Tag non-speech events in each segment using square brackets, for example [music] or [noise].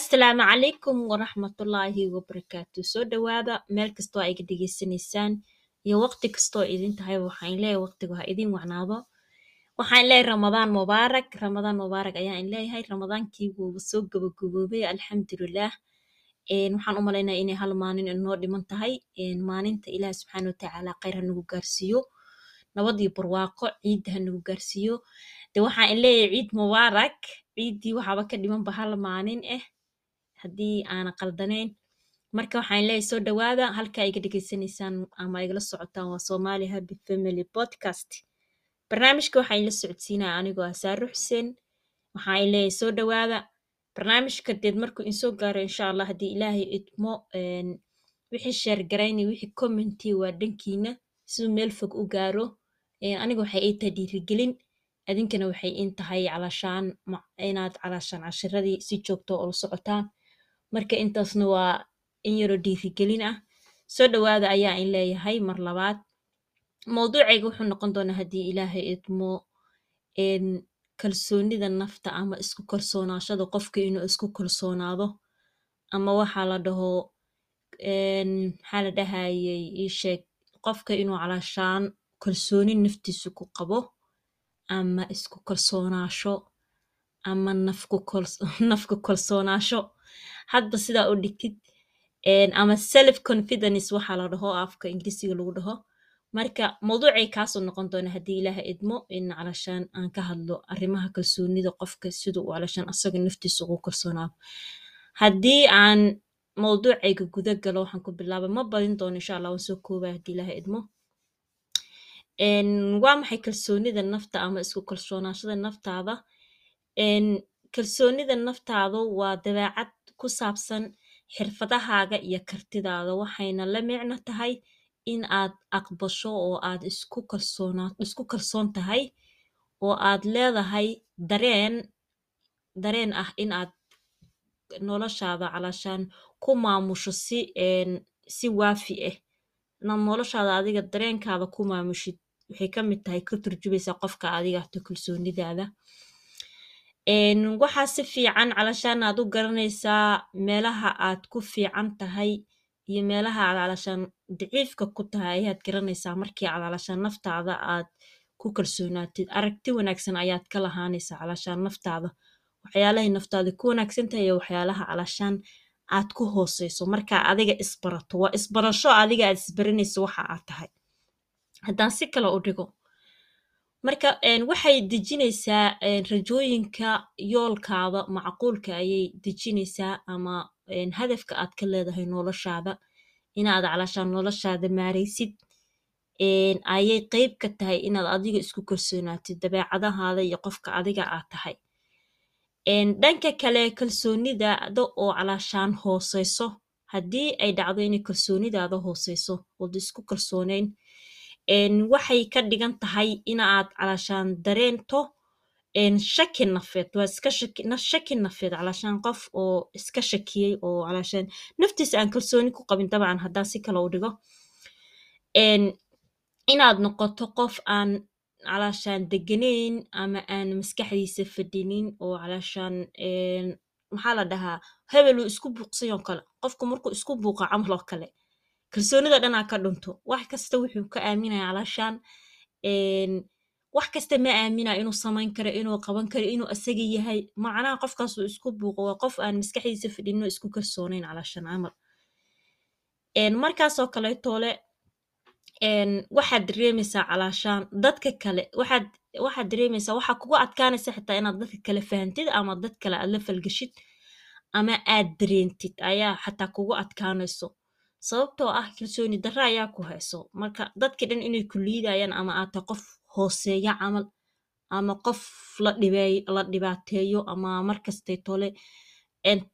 asalaamu calaykum waraxmatullaahi wabarakaatu soo dhawaada meel kastoo ay ka dhegeysanaysaan iyo waqti kastoo idin tahay waxaan leeyahay waqtigu ha idin wacnaado. Waxaan leeyahay ramadaan mubaarak ramadaan mubaarak ayaan leeyahay. Ramadaankii wuuba soo gabagaboobay alxamdulilah waxaan u malaynaya inay hal maalin inoo dhiman tahay. Maalinta ilaah subxaana watacaala khayr ha gaarsiiyo. Nabad iyo barwaaqo ciidda ha gaarsiiyo. De waxaan leeyahay ciid mubaarak ciiddii waxaaba ka dhimanba hal maalin ah haddii aana qaldanayn. Marka waxaan leeyahay soo dhawaada halka iga dhegeysanaysaan ama igala socotaan waa somali happy family podcast. Barnaamijka waxaa ila socodsiinaya anigoo ah xuseen waxaan leeyahay soo dhawaada barnaamijka deed markuu insoo gaaro insha allah haddii ilaahay idmo wixii sheer garayni wixii commenti waa dhankiina siduu meel fog u gaaro. Aniga waxay ii tahay dhiirigelin. Adinkana waxay in tahay calashaan inaad calashaan cashiradii si joogto oo la socotaan marka intaasna waa in yaroo dhiirigelin ah. Soo dhawaada ayaa in leeyahay. Mar labaad mowduucayga wuxuu noqon doonaa haddii ilaahay idmo kalsoonida nafta ama isku kalsoonaashada qofka inuu isku kalsoonaado. Ama waxaa la dhaho maxaa la dhahayay? Ii sheeg qofka inuu calashaan kalsooni naftiisa ku qabo ama isku kalsoonaasho ama nafku kalsoonaasho [laughs] hadba sidaa u dhigtid ama self confidence waxaa la dhaho afka ingiriisiga lagu dhaho. Marka mawduucay kaasoo noqon doona haddii ilaaha idmo in calashaan aan ka hadlo arrimaha kalsoonida qofka siduu u calashaan asaga naftiisa ugu kalsoonaado. Haddii aan mawduucayga guda galo waxaan ku bilaaba ma badin doono insha allah waan soo koobaya haddii ilaaha idmo. Waa maxay kalsoonida nafta ama isku kalsoonaashada naftaada kalsoonida naftaada waa dabeecad ku saabsan xirfadahaaga iyo kartidaada waxayna la micno tahay in aad aqbasho oo aad isku kalsoon tahay oo aad leedahay dareen dareen ah in aad noloshaada calashaan ku maamusho si si waafi ah noloshaada adiga dareenkaada ku maamushid waxay ka mid tahay ka turjubaysaa qofka adiga hto kalsoonidaada waxaa si fiican calashaan aad u garanaysaa meelaha aad ku fiican tahay iyo meelaha aad calashaan daciifka ku tahay ayaad garanaysaa markii aad calashaan naftaada aad ku kalsoonaatid. Aragti wanaagsan ayaad ka lahaanaysaa calashaan naftaada. Waxyaalahay naftaada ku wanaagsan tahay iyo waxyaalaha calashaan aad ku hooseyso markaa adiga isbarato waa isbarasho adiga aad isbaranayso waxa aad tahay. Haddaan si kale u dhigo marka waxay dejinaysaa rajooyinka yoolkaada macquulka ayay dejinaysaa ama hadafka aad ka leedahay noloshaada. Inaad calashaan noloshaada maaraysid ayay qeyb ka tahay inaad adiga isku kalsoonaatid dabeecadahaada iyo qofka adiga aad tahay. Dhanka kale kalsoonidaada oo calashaan hooseyso. Haddii ay dhacdo inay kalsoonidaada hooseyso ood isku kalsooneyn waxay ka dhigan tahay inaad calashaan dareento shaki nafeed waa iska shaki nafeed calashaan qof oo iska shakiyey oo calashaan naftiisa aan kalsooni ku qabin dabcan haddaan si kale u dhigo. Inaad noqoto qof aan calashaan deganeyn ama aan maskaxdiisa fadhinin oo calashaan maxaa la dhahaa hebeluu isku buuqsay oo kale. Qofku markuu isku buuqa camal oo kale kalsoonida dhanaa ka dhunto. Wax kasta wuxuu ka aaminaya calashaan wax kasta ma aaminaya inuu samayn karo inuu qaban karo inuu asaga yahay. Macnaha qofkaasuu isku buuqo waa qof aan maskaxdiisa fadhinin oo isku kalsoonayn calashaan camal markaasoo kaleetoole waxaad dareemaysaa calashaan dadka kale. Waxaad waxaad dareemaysaa waxaa kugu adkaanaysa xitaa inaad dadka kale fahantid ama dad kale aad la falgashid ama aad dareentid ayaa xataa kugu adkaanayso sababtoo ah kalsooni darra ayaa ku hayso. Marka dadka dhan inay ku liidayaan ama aad tahay qof hooseeya camal ama qof la dhibaateeyo ama markastay tole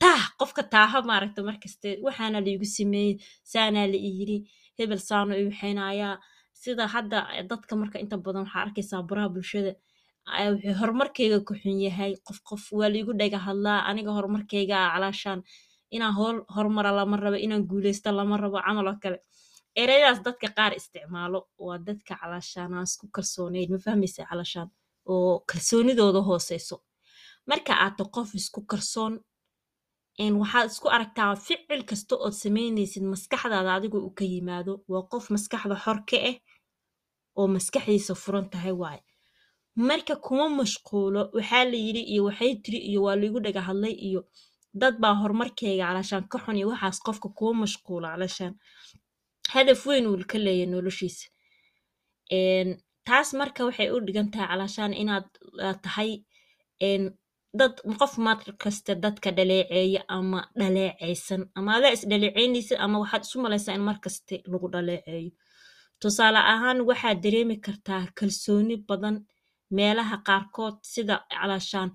taah qofka taaha maaragta markaste waxaana laigu sameeyey saanaa la iyiri hebel saano i waxaynayaa sida hadda dadka marka inta badan waxaa arkaysaa baraha bulshada wuxuu horumarkayga ku xun yahay. Qof qof waa laigu dhaga hadlaa aniga a calaashaan inaan hool horumara lama rabo inaan guuleysto lama rabo camal oo kale. Ereyadaas dadka qaar isticmaalo waa dadka calaashaan aan isku kalsoonayn ma fahmaysa calaashaan oo kalsoonidooda hooseyso. Marka aad ta qof isku kalsoon waxaad isku aragtaa ficil kasta ood samaynaysid maskaxdaada adigu uu ka yimaado waa qof maskaxda xor ka ah oo maskaxdiisa furan tahay waaye. Marka kuma mashquulo waxaa la yidhi iyo waxay tiri iyo waa laigu dhaga hadlay iyo dad baa horumarkayga calashaan ka xun iyo waxaas qofka kuma mashquulo calashaan hadaf weyn uu ka leeyahay noloshiisa. Taas marka waxay u dhigan tahay calashaan inaad aad tahay dad qof mar dadka dhaleeceeya ama dhaleecaysan ama adaa is ama waxaad isu malaysaa in mar lagu dhaleeceeyo. Tusaale ahaan waxaad dareemi kartaa kalsooni badan meelaha qaarkood sida calashaan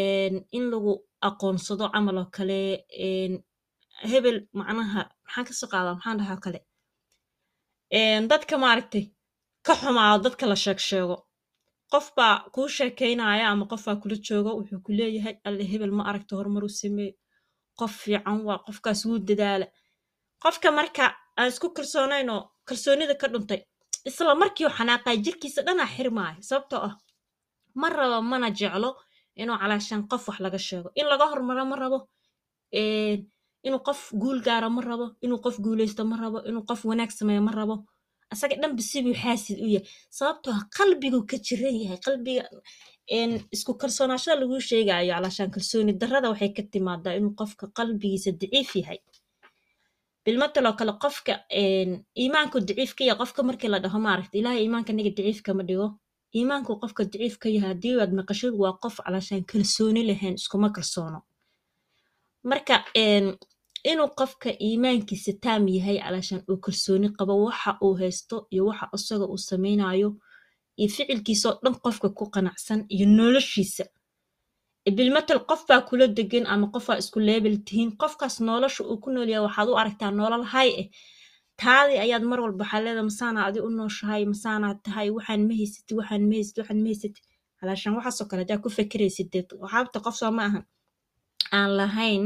een, in lagu aqoonsado camal oo kale hebel macnaha maxaan ka soo qaadaa maxaan dhahaa kale? Dadka maaragtay ka xumaado dadka la sheeg sheego qof baa kuu sheekeynaya ama qof baa kula jooga wuxuu ku leeyahay alle hebel ma aragta horumar u sameeye qof fiican waa qofkaas wuu dadaala. Qofka marka aan isku kalsoonaynoo kalsoonida ka dhuntay isla markii uu xanaaqay jirkiisa dhanaa xirmaayo sababtoo ah ma rabo mana jeclo inuu calaashaan qof wax laga sheego. In laga hormaro ma rabo een, inuu qof guul gaaro ma rabo inuu qof guuleysto ma rabo inuu qof wanaag sameeyo ma rabo. Asaga dhanba sibuu xaasid u yahay. Sababtoo ah qalbiguu ka jiran yahay qalbiga isku kalsoonaashada laguu sheegayo calaashaan kalsooni darrada waxay ka timaadaa inuu qofka qalbigiisa daciif yahay. Bilmatal oo kale qofka iimaanku daciif ka yahay qofka markii la dhaho maaragta ilaahay iimaanka naga daciif kama dhigo iimaanku qofka daciif ka yahay haddii aad maqashid waa qof calaashaan kalsooni lahayn iskuma kalsoono. Marka inuu qofka iimaankiisa taam yahay calaashaan uu kalsooni qabo waxa uu haysto iyo waxa isaga uu samaynayo iyo ficilkiisa oo dhan qofka ku qanacsan iyo noloshiisa. Bilmatal qof baa kula degan ama qof baa isku leebel tihiin qofkaas nolosha uu ku nool yahay waxaad u aragtaa nolol hay eh taadii ayaad mar walba waxaa leedahay masaana adi u nooshahay masaanaad tahay waxaan ma haysatid waxaan ma haysatid waxaan ma haysatid calaashaan waxaasoo kale haddaa ku fekeraysid dee waxaabta qof soo ma aan lahayn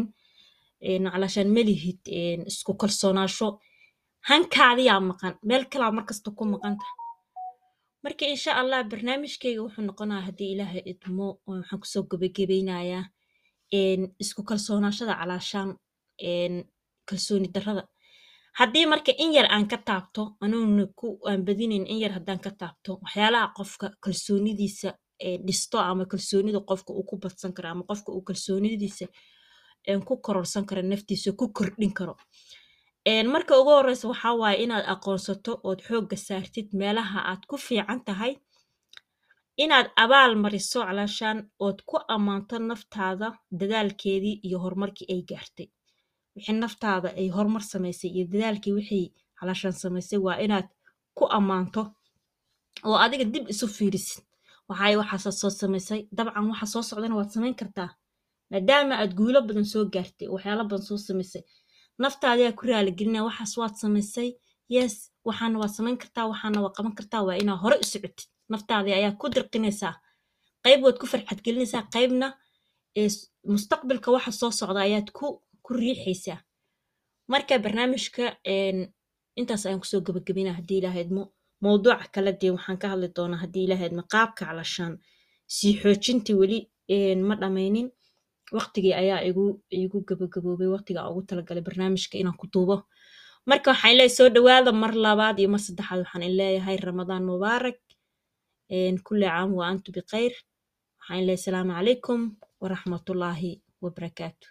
een, calaashaan ma lihid een, isku kalsoonaasho. Hankaadiyaa maqan meel kalaa markasta ku maqan tahay marka insha allah barnaamijkayga wuxuu noqonayaa haddii ilaahay idmo waxaan ku soo gabagabeynayaa een, isku kalsoonaashada calaashaan kalsooni darrada haddii marka in yar aan ka taabto anuuna ku aan badinayn in yar haddaan ka taabto waxyaalaha qofka kalsoonidiisa dhisto ama kalsoonida qofka uu ku badsan karo ama qofka uu kalsoonidiisa ku kororsan karo naftiisa ku kordhin karo. Marka ugu horeysa waxaa waaye inaad aqoonsato ood xoogga saartid meelaha aad ku fiican tahay inaad abaal mariso calaashaan ood ku ammaanto naftaada dadaalkeedii iyo horumarkii ay gaartay wixii naftaada ay horumar samaysay iyo dadaalkii wixii calaashaan samaysay waa inaad ku ammaanto oo adiga dib isu fiirisid. Waxay waxaasaad soo samaysay dabcan waxa soo socdana waad samayn kartaa maadaama aad guulo badan soo gaartay waxyaalo badan soo samaysay. Naftaadiyaa ku raaligelinaya waxaas waad samaysay yes waxaana waad samayn kartaa waxaana waad qaban kartaa waa inaa hore u socotid naftaadii ayaa ku dirqinaysaa qayb waad ku farxad gelinaysaa qaybna mustaqbalka waxa soo socda ayaad ku ku riixaysaa marka barnaamijka intaas ayaan ku soo gabagabinaa haddii ilaaha idmo mowduuca kale dee waxaan ka hadli doonaa haddii ilaaha idmo qaabka calashaan sii xoojinta weli ma dhammaynin waqtigii ayaa igu igu gabagaboobay waqtiga ugu talagalay barnaamijka inaan ku duubo. Marka waxaan leeyahay soo dhawaada mar labaad iyo mar saddexaad waxaan in ramadaan mubaarak. Een, kulli caam wa antu bikhayr. Waxaan leeyahay asalaamu calaykum waraxmatullaahi wabarakaatu